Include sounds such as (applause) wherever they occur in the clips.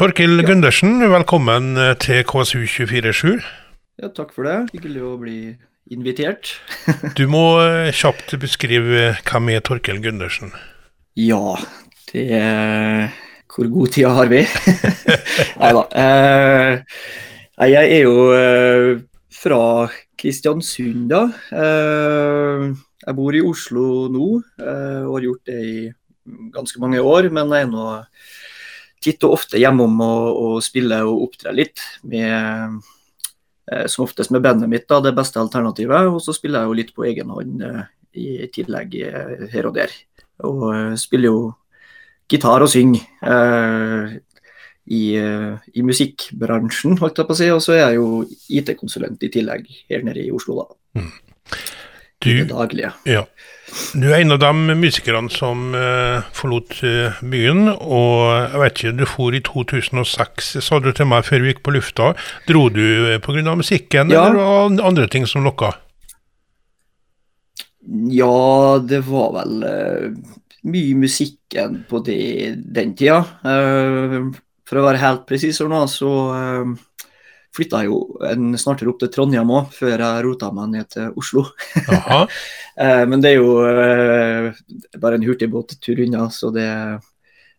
Torkil Gundersen, velkommen eh, til KSU247. Ja, takk for det. Hyggelig å bli invitert. (laughs) du må eh, kjapt beskrive hvem er Torkil Gundersen? Ja, det er Hvor god tid har vi? (laughs) Nei da. Eh, jeg er jo eh, fra Kristiansund, da. Eh, jeg bor i Oslo nå eh, og har gjort det i ganske mange år, men jeg er nå titt og ofte hjemom og, og spiller og opptrer litt. Med, eh, som oftest med bandet mitt, da, det beste alternativet. Og så spiller jeg jo litt på egen hånd eh, i tillegg eh, her og der. Og spiller jo gitar og synger eh, i, i, musikkbransjen, holdt jeg på å si. Og så er jeg jo IT-konsulent i tillegg her nede i Oslo, da. Mm. Du, det daglige. Ja. Du er en av de musikerne som uh, forlot uh, byen, og jeg vet ikke, du for i 2006, sa du til meg før vi gikk på lufta. Dro du uh, pga. musikken, ja. eller var det andre ting som lokka? Ja, det var vel mye musikken på det, den tida. for å være helt presis så flytta jo en snartere opp til Trondheim òg, før jeg rota meg ned til Oslo. (laughs) Eh, men det er jo eh, bare en hurtigbåttur unna, så, det,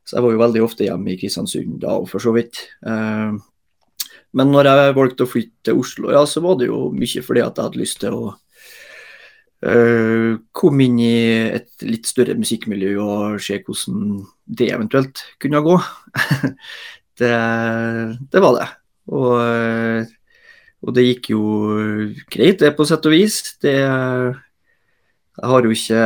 så jeg var jo veldig ofte hjemme i Kristiansund da, for så vidt. Eh, men når jeg valgte å flytte til Oslo, ja, så var det jo mye fordi at jeg hadde lyst til å Uh, komme inn i et litt større musikkmiljø og se hvordan det eventuelt kunne gå. (laughs) det, det, var det. Og, eh, og, det gikk jo greit, det, på sett og vis. Det, jeg har jo ikke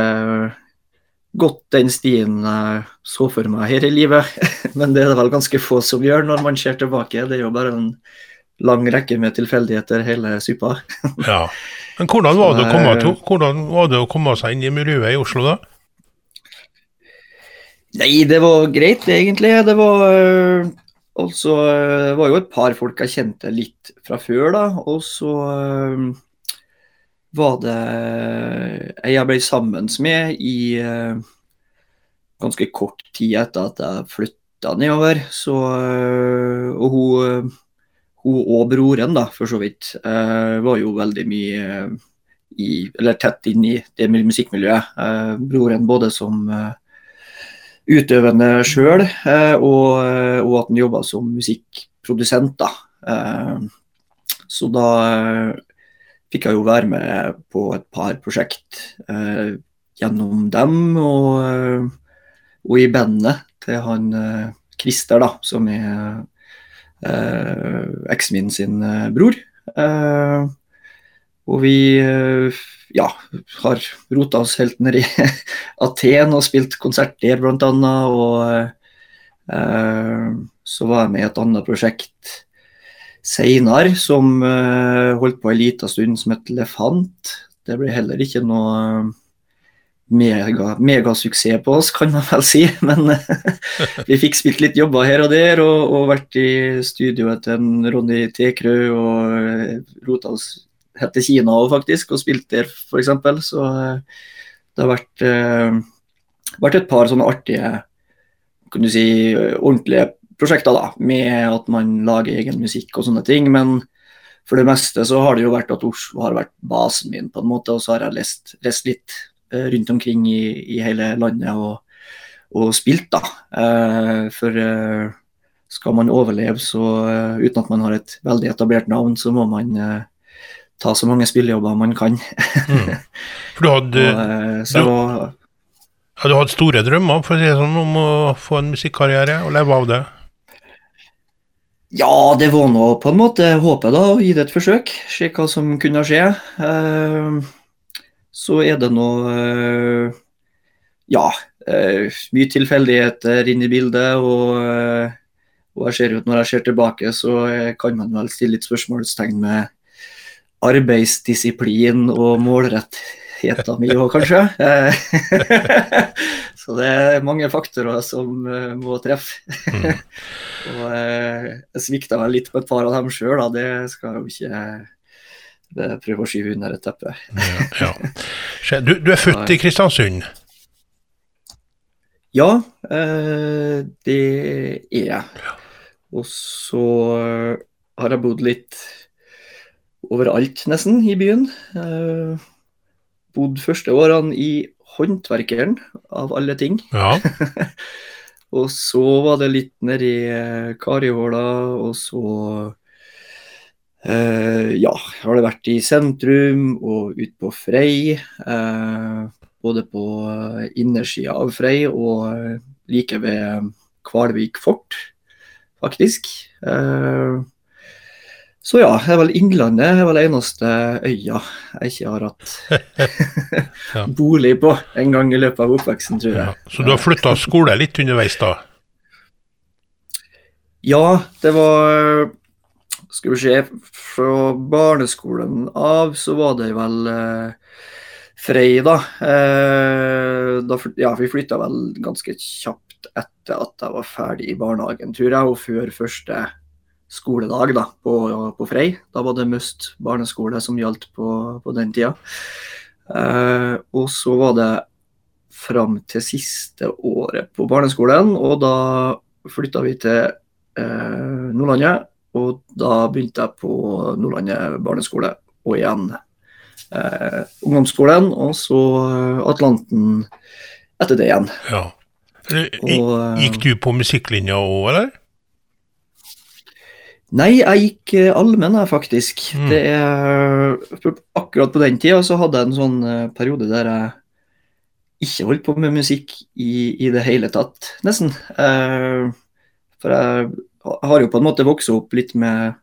gått den stien jeg så for meg her i livet, (laughs) men det er det vel ganske få som gjør når man ser tilbake. Det er jo bare en lang rekke med tilfeldigheter, hele suppa. (laughs) ja. Men hvordan var, det å komme, til, hvordan var det å komme seg inn i miljøet i Oslo, da? Nei, det var greit, egentlig. Det var og så uh, var jo et par folk jeg kjente litt fra før, da. Og så uh, var det ei jeg ble sammen med i ganske kort tid etter at jeg flytta nedover. Så, og hun, hun, og broren, da, for så vidt, var jo veldig mye i, eller tett inn i det musikkmiljøet. broren både som utøvende sjøl, eh, og, eh, og, at han jobba som musikkprodusent. da. Eh, så da fikk jeg jo være med på et par prosjekt gjennom dem, og, og i bandet til han Christer, da, som er eksen min sin bror. Og vi ja, har rota oss helt ned i (laughs) Aten og spilt konsert der bl.a. Og eh, så var jeg med i et annet prosjekt seinere som eh, holdt på en liten stund, som het Lefant. Det ble heller ikke noe mega, megasuksess på oss, kan man vel si. (laughs) Men vi fikk spilt litt jobber her og der, og, og vært i studioet til Ronny Tekrø og eh, rota oss helt til Kina òg, faktisk, og spilt der, f.eks. Så eh, det har vært, uh, vært, et par sånne artige, kan du si, ordentlige prosjekter, da, med at man lager egen musikk og sånne ting. Men for det meste så har det jo vært at Oslo har vært basen min, på en måte, og så har jeg lest, lest litt uh, rundt omkring i, i, hele landet og, og spilt, da. For skal man overleve så uten at man har et veldig etablert navn, så må man ta så mange spillejobber man kan. mm. For du hadde, (laughs) og, så, du, ja, du hadde store drømmer for å si sånn, om å få en musikkarriere og leve av det? Ja, det var nå på en måte håpet, da, å gi det et forsøk. Se hva som kunne skje. Uh, så er det nå uh, Ja, uh, mye tilfeldigheter inne i bildet. Og, og jeg ser ut når jeg ser tilbake, så kan man vel stille litt spørsmålstegn med arbeidsdisiplin og målrettheten min òg, kanskje. (laughs) så det er mange faktorer som uh, må treffe. Mm. (laughs) og uh, jeg svikta vel litt på et par av dem sjøl, det skal jo ikke uh, prøve å skyve under et teppe. ja, ja. Du, du, er født i Kristiansund? Ja, det er jeg. og så har jeg bodd litt overalt, nesten, i byen. Uh, bodd første årene i Håndverkeren, av alle ting. Ja. (laughs) og så var det litt nedi Karihåla, og så uh, Ja, har det vært i sentrum og ut på Frei. Uh, både på innersida av Frei og like ved Kvalvik fort, faktisk. Uh, så ja, det er vel Innlandet er vel eneste øya jeg ikke har hatt (laughs) bolig på en gang i løpet av oppveksten, tror jeg. Ja, så du har flytta skole litt underveis, da? Ja, det var Skal vi se, fra barneskolen av så var det vel eh, Frei, da. Eh, da ja, vi flytta vel ganske kjapt etter at jeg var ferdig i barnehagen, tror jeg, og før første skoledag da, på, på, Frei. Da var det Must barneskole som gjaldt på, på den tida. Eh, og så var det fram til siste året på barneskolen, og da flytta vi til eh, Nordlandet. Og da begynte jeg på Nordlandet barneskole, og igjen eh, ungdomsskolen, og så Atlanten etter det igjen. Ja. Gikk du på musikklinja òg, eller? Nei, jeg gikk eh, allmenn, faktisk. Mm. Det er, akkurat på den tida så hadde jeg en sånn eh, periode der jeg ikke holdt på med musikk i, i det hele tatt, nesten. Eh, for jeg har jo på en måte vokst opp litt med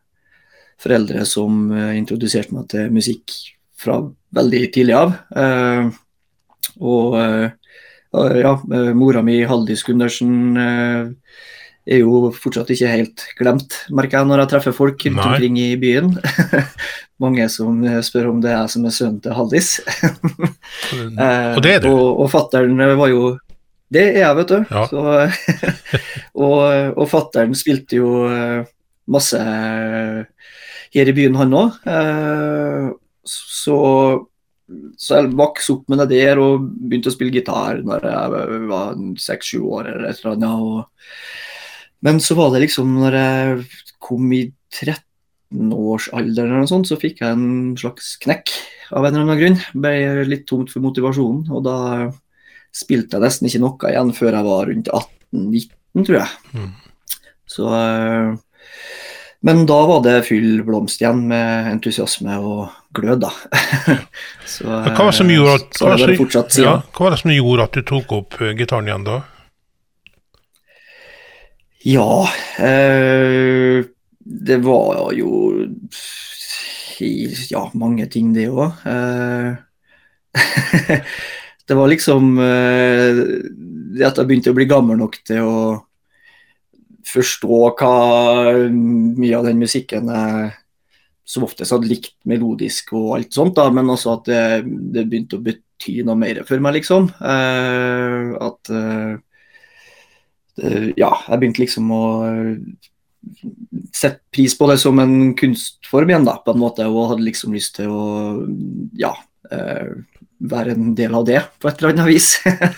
foreldre som introduserte meg til musikk fra veldig tidlig av. Eh, og eh, ja, mora mi, Haldis Gundersen er jo fortsatt ikke helt glemt, merker jeg når jeg treffer folk rundt omkring i byen. (laughs) Mange som spør om det er jeg som er sønnen til Haldis. (laughs) og det er du? og, og fattern var jo Det er jeg, vet du. Ja. Så, (laughs) og og fattern spilte jo eh, masse her i byen, han òg. Eh, så, så jeg vokste opp med det der og begynte å spille gitar når jeg var seks-sju år eller et eller annet. og men så var det liksom når jeg kom i 13-årsalderen eller noe sånt, så fikk jeg en slags knekk av en eller annen grunn. Ble litt tomt for motivasjonen. Og da spilte jeg nesten ikke noe igjen før jeg var rundt 18-19, tror jeg. Mm. Så eh, Men da var det full blomst igjen med entusiasme og glød, da. (laughs) så, hva var det som gjorde at, hva ja, hva var det som gjorde at du tok opp eh, gitaren igjen da? Ja eh, Det var jo Ja, mange ting, det òg. Eh, (laughs) det var liksom eh, det at jeg begynte å bli gammel nok til å forstå hva mye av den musikken jeg som oftest hadde likt melodisk og alt sånt, da, men også at det, det begynte å bety noe mer for meg, liksom. Eh, at ja, jeg begynte liksom å eh, sette pris på det som en kunstform igjen, da, på en måte, og hadde liksom lyst til å ja, eh, være en del av det på et eller annet vis.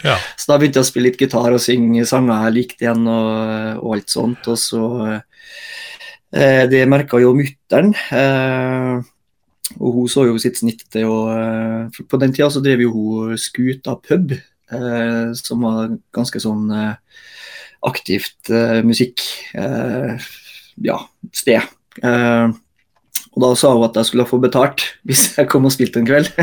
Ja. (laughs) så da begynte jeg å spille litt gitar og synge sanger jeg likte igjen, og, og alt sånt. Og så eh, Det merka jo mutter'n. Eh, og hun så jo sitt snitt til å eh, På den tida så drev jo hun Skuta pub, som var ganske sånn aktivt uh, musikk uh, ja, sted. Uh, og da sa hun at jeg skulle få betalt (laughs) hvis jeg kom og spilte en kveld. (laughs)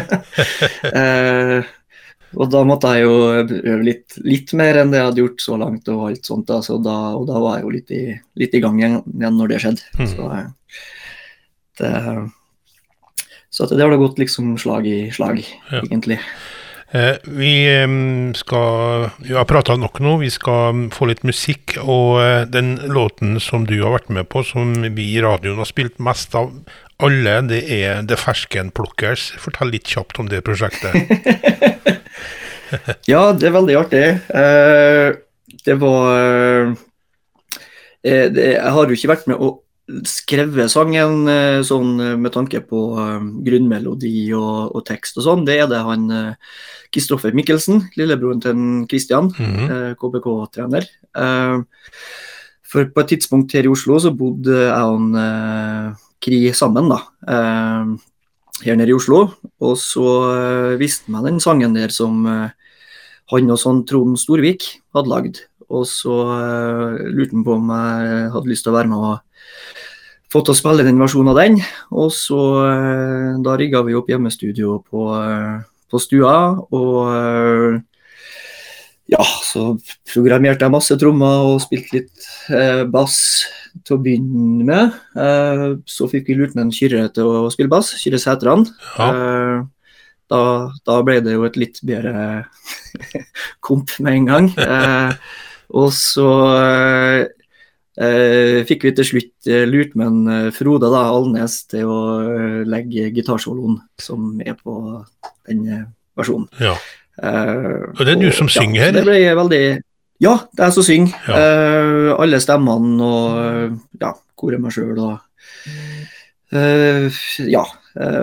og da måtte jeg jo øve litt, litt, mer enn det jeg hadde gjort så langt. Og alt sånt da, så da, og da var jeg jo litt i, litt i gang igjen, igjen når det skjedde. Mm. Så, det, så det har da gått liksom slag i slag, ja. egentlig. Eh, vi skal Vi har prata nok nå, vi skal få litt musikk. Og eh, den låten som du har vært med på, som vi i radioen har spilt mest av alle, det er The Ferskenplukkers. Fortell litt kjapt om det prosjektet. (laughs) ja, det er veldig artig. Eh, det var Jeg har jo ikke vært med å skrevet sangen sånn med tanke på grunnmelodi og, og tekst og sånn. Det er det han Kristoffer Mikkelsen, lillebroren til Kristian, mm -hmm. KBK-trener. Uh, For på et tidspunkt her i Oslo så bodde jeg og eh, Kri sammen, da. Eh, her nede i Oslo. Og så visste meg den sangen der som eh, han og sånn Trond Storvik hadde lagd. Og så eh, lurte han på om jeg hadde lyst til å være med og få til å spille den versjonen av den. Og så eh, da rigga vi opp hjemmestudio på, eh, på stua. og ja, så programmerte jeg masse trommer og spilte litt eh, bass til å begynne med. Eh, så fikk vi lurt med en Kyrre til å spille bass, Kyrre Sætran. Ja. Eh, da, da, ble det jo et litt bedre (laughs) komp med en gang. Eh, og så eh, fikk vi til slutt eh, lurt med en Frode da, Alnes til å legge gitarsoloen som er på den versjonen. Ja. Eh, og det er du som synger ja, her? Det ble veldig Ja, det er jeg som synger. Ja. Eh, alle stemmene og ja, koret meg sjøl og Ja.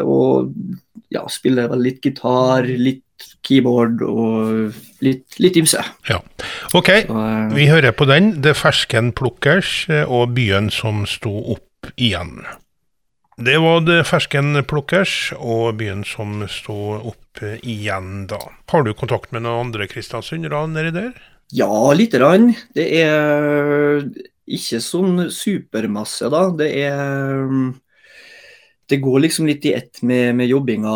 og ja, spiller vel litt gitar, litt keyboard og litt, litt ymse. Ja. OK, Så, vi hører på den. Det fersken plukkers og byen som sto opp igjen. Det var det ferskenplukkers og byen som sto opp igjen da. Har du kontakt med noen andre kristiansundere nedi der? Ja, lite grann. Det er ikke sånn supermasse, da. Det er Det går liksom litt i ett med, med jobbinga,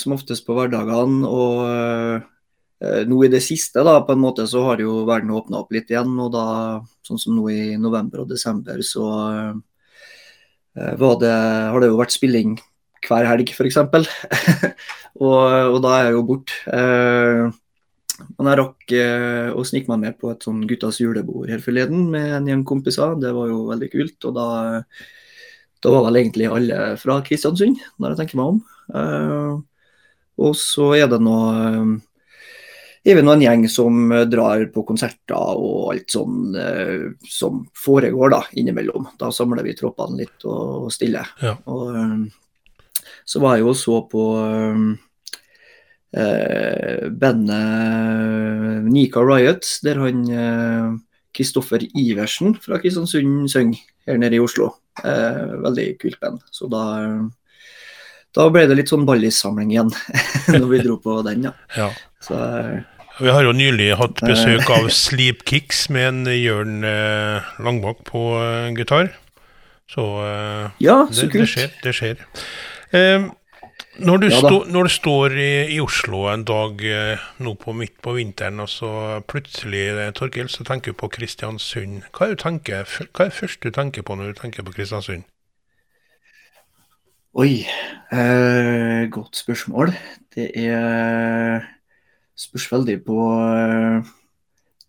som oftest på hverdagene. Og eh, nå i det siste, da, på en måte, så har jo verden åpna opp litt igjen. Og da, sånn som nå i november og desember, så Eh, det, har det jo vært spilling hver helg, f.eks. (laughs) og, og da er jeg jo borte. Eh, men jeg rakk eh, å snike meg med på et sånn guttas julebord her forleden med en gjeng kompiser. Det var jo veldig kult. Og da, da var vel egentlig alle fra Kristiansund, når jeg tenker meg om. Uh, og så er det nå er vi nå en gjeng som eh, drar på konserter og alt sånn uh, som foregår da, innimellom. Da samler vi troppene litt og, og stille. Ja. Og, um, så var jeg jo så på um, uh, bandet Nika Riot, der han Kristoffer uh, Iversen fra Kristiansund synger her nede i Oslo. Eh, veldig kult band. Så da da ble det litt sånn ballissamling igjen (laughs) når vi dro på den. Ja. (laughs) ja. Så, vi har jo nylig hatt besøk av Sleep Kicks med en Jørn eh, Langbakk på eh, gitar. Så, eh, ja, så det, det, skjer. Det skjer. Eh, når, du ja, stå, når, du står i, i, Oslo en dag eh, nå på midt på vinteren, og så plutselig, eh, Torkil, så tenker du på Kristiansund. Hva er, tenker, hva er det første du tenker på når du tenker på Kristiansund? Oi, godt spørsmål. Det er spørs veldig på eh,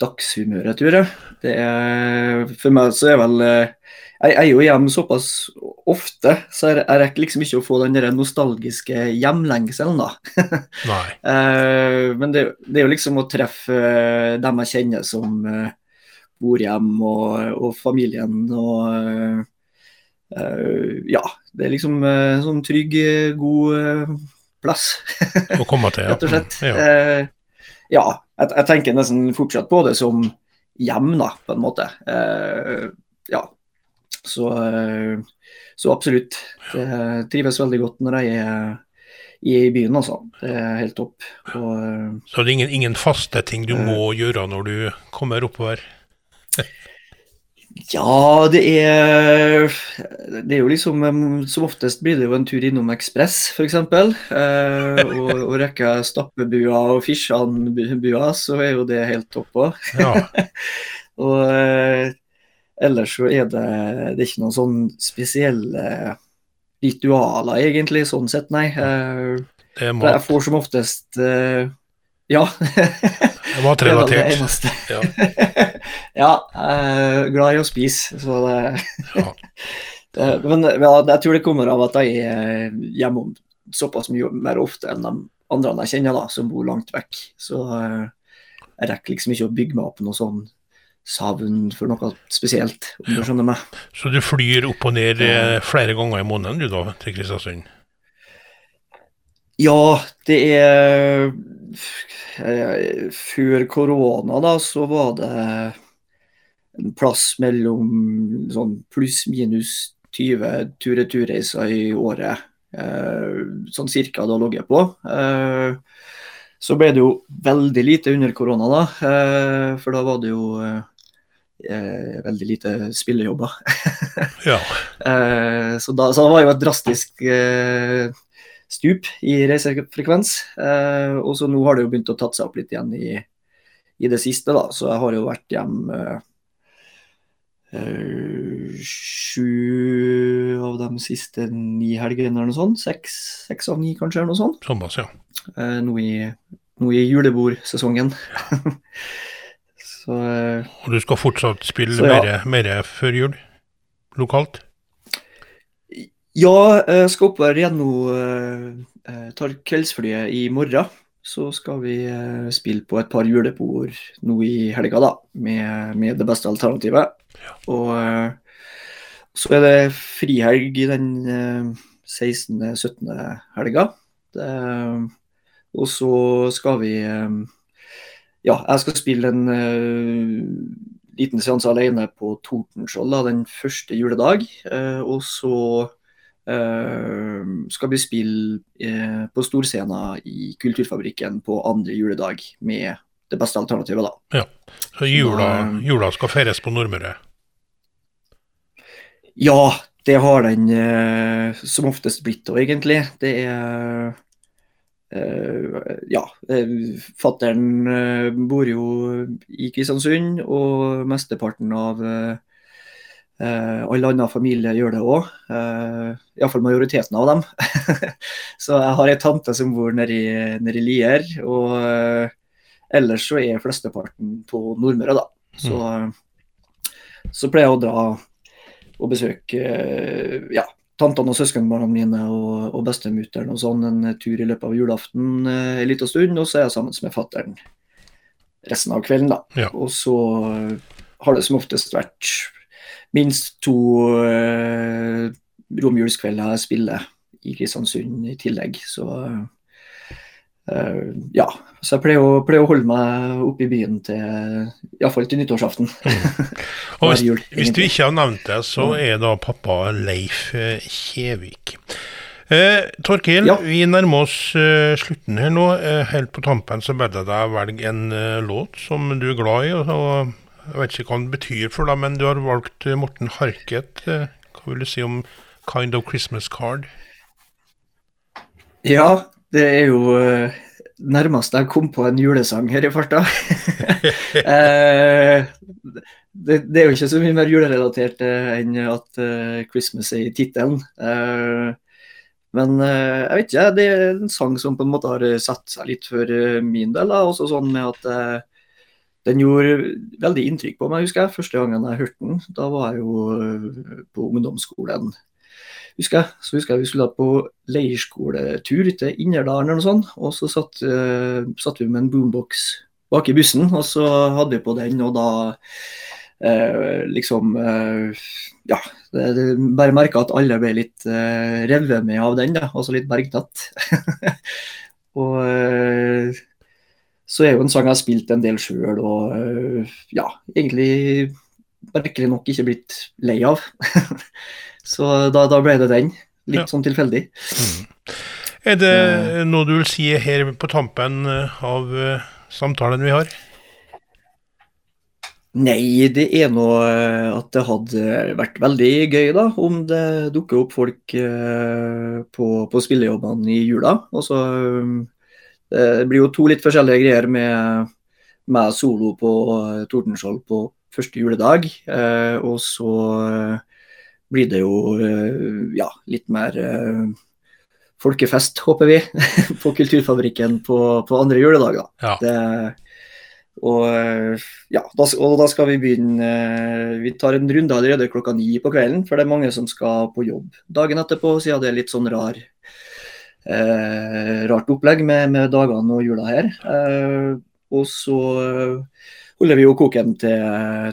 dagshumøret, tror jeg. Det er, for meg så er vel uh, Jeg er jo hjemme såpass ofte, så jeg, jeg rekker liksom ikke å få den der nostalgiske hjemlengselen, da. (laughs) Nei. uh, men det, det, er jo liksom å treffe dem jeg kjenner som bor hjemme, og, og familien og Ja, det er liksom sånn trygg, god plass. Å komme til, (laughs) ja. Rett og slett. Ja ja, jeg, jeg, tenker nesten fortsatt på det som hjem, da, på en måte. Eh, ja. Så, eh, så, absolutt. Det trives veldig godt når jeg er i byen, altså. Det er helt topp. Og, eh, så det er ingen, ingen faste ting du må gjøre når du kommer oppover? (laughs) Ja, det er Det er jo liksom Som oftest blir det jo en tur innom Ekspress, f.eks. Eh, og, (laughs) og rekker stappebua og Fisjan-bua, så er jo det helt topp òg. Ja. (laughs) og eh, ellers så er det, det er ikke noen sånn spesielle ritualer, egentlig, sånn sett, nei. Eh, jeg får som oftest eh, Ja. Matrelatert. Det, det eneste. Ja. (laughs) ja uh, glad i å spise, så det, ja. (laughs) det Men ja, jeg tror det kommer av at jeg er hjemme såpass mye mer ofte enn de andre jeg kjenner, da, som bor langt vekk. Så jeg rekker liksom ikke å bygge meg opp noe sånn savn for noe spesielt, om du skjønner meg. Så du flyr opp og ned eh, flere ganger i måneden du da, til Kristiansund? Ja, det er Før korona, da, så var det en plass mellom sånn pluss-minus 20 tur-retur-reiser i året. Eh, sånn cirka da lå jeg på. Eh, så ble det jo veldig lite under korona, da. For da var det jo eh, veldig lite spillejobber. (laughs) ja. Eh, så, da, så det var jo et drastisk eh, stup i reisefrekvens. og så nå har det jo begynt å tatt seg opp litt igjen i, i det siste, da. Så jeg har jo vært hjemme Uh, sju av de siste ni helgene eller noe sånt. Seks, seks av ni, kanskje, eller noe sånt. Såpass, ja. Nå, i, nå i julebordsesongen. (laughs) så uh, Og du skal fortsatt spille så, ja. mer, mer, før jul? Lokalt? Ja, jeg skal oppover igjen nå. Tar kveldsflyet i morgen så skal vi eh, spille på et par julebord nå i helga, da, med, med det beste alternativet. Ja. Og eh, så er det frihelg i den 16.-17. Eh, helga. Det, og så skal vi Ja, jeg skal spille en liten seanse alene på Tordenskjold den første juledag. og så Uh, skal vi spille uh, på storscena i Kulturfabrikken på andre juledag med det beste alternativet, da. Ja, Så jula, uh, jula skal feires på Nordmøre? Ja, det har den som oftest blitt òg, egentlig. Det er Ja. Fattern bor jo i Kristiansund, og mesteparten av alle andre familier gjør det òg, uh, eh, iallfall majoriteten av dem. (laughs) så jeg har ei tante som bor nede i, Lier, og ellers så er flesteparten på Nordmøre, da. Så, mm. så pleier jeg å dra og besøke ja, tantene og søskenbarna mine og, og bestemutteren og sånn en tur i løpet av julaften uh, en liten stund, og så er jeg sammen med fattern resten av kvelden, da. Ja. Og så har det som oftest vært minst to uh, romjulskvelder jeg spiller i Kristiansund i tillegg. Så uh, ja. Så jeg pleier å, pleier å holde meg oppe i byen til iallfall til nyttårsaften. (laughs) Og hvis, jul, hvis, du ikke har nevnt det, så er da pappa Leif eh, Kjevik. Eh, Torkil, ja. vi nærmer oss eh, slutten her nå. Eh, helt på tampen så ber jeg deg velge en uh, låt som du er glad i. og, og jeg vet ikke hva den betyr for deg, men du har valgt eh, Morten Harket. Eh, hva vil du si om 'Kind of Christmas Card'? Ja, det er jo uh, nærmest jeg kom på en julesang her i farta. uh, (laughs) det, det, er jo ikke så mye mer julerelatert uh, enn at 'Christmas' er i tittelen. men jeg vet ikke, det er en sang som på en måte har satt seg litt for min del. Da. Også sånn med at den gjorde veldig inntrykk på meg, husker jeg. Første gangen jeg hørte den, da var jeg jo eh, på ungdomsskolen. Husker jeg. Så husker jeg vi skulle på leirskoletur til Inderdalen eller noe sånt. Og så satt, uh, satt, vi med en boombox bak i bussen, og så hadde vi på den, og da uh, liksom uh, Ja, det, det bare merka at alle ble litt uh, revet med av den, da. Altså litt bergtatt. (laughs) og så er jo en sang jeg har spilt en del sjøl, og ja, egentlig merkelig nok ikke blitt lei av. (laughs) så da, da, ble det den. Litt ja. sånn tilfeldig. Mm. Er det uh, noe du vil si her på tampen øh, av uh, samtalen vi har? Nei, det er nå at det hadde vært veldig gøy da, om det dukker opp folk på, på spillejobbene i jula. Og så Eh, det blir jo to litt forskjellige greier med meg solo på eh, Tordenskjold på første juledag. Eh, og så blir det jo ja, litt mer folkefest, håper vi, (laughs) på Kulturfabrikken på, på andre juledag. Da. Ja. Det, og, ja, da, og da skal vi begynne Vi tar en runde allerede klokka ni på kvelden, for det er mange som skal på jobb dagen etterpå, siden det er litt sånn rar eh, rart opplegg med, med, dagene og jula her. Eh, og så eh, holder vi jo koken til,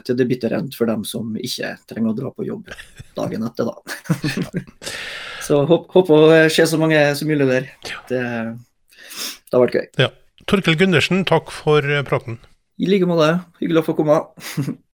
til det bitre end for dem som ikke trenger å dra på jobb dagen etter, da. (laughs) så håper å se så mange som mulig der. Det, det har vært gøy. Ja. Torkel Gundersen, takk for praten. I like måte. Hyggelig å få komme. (laughs)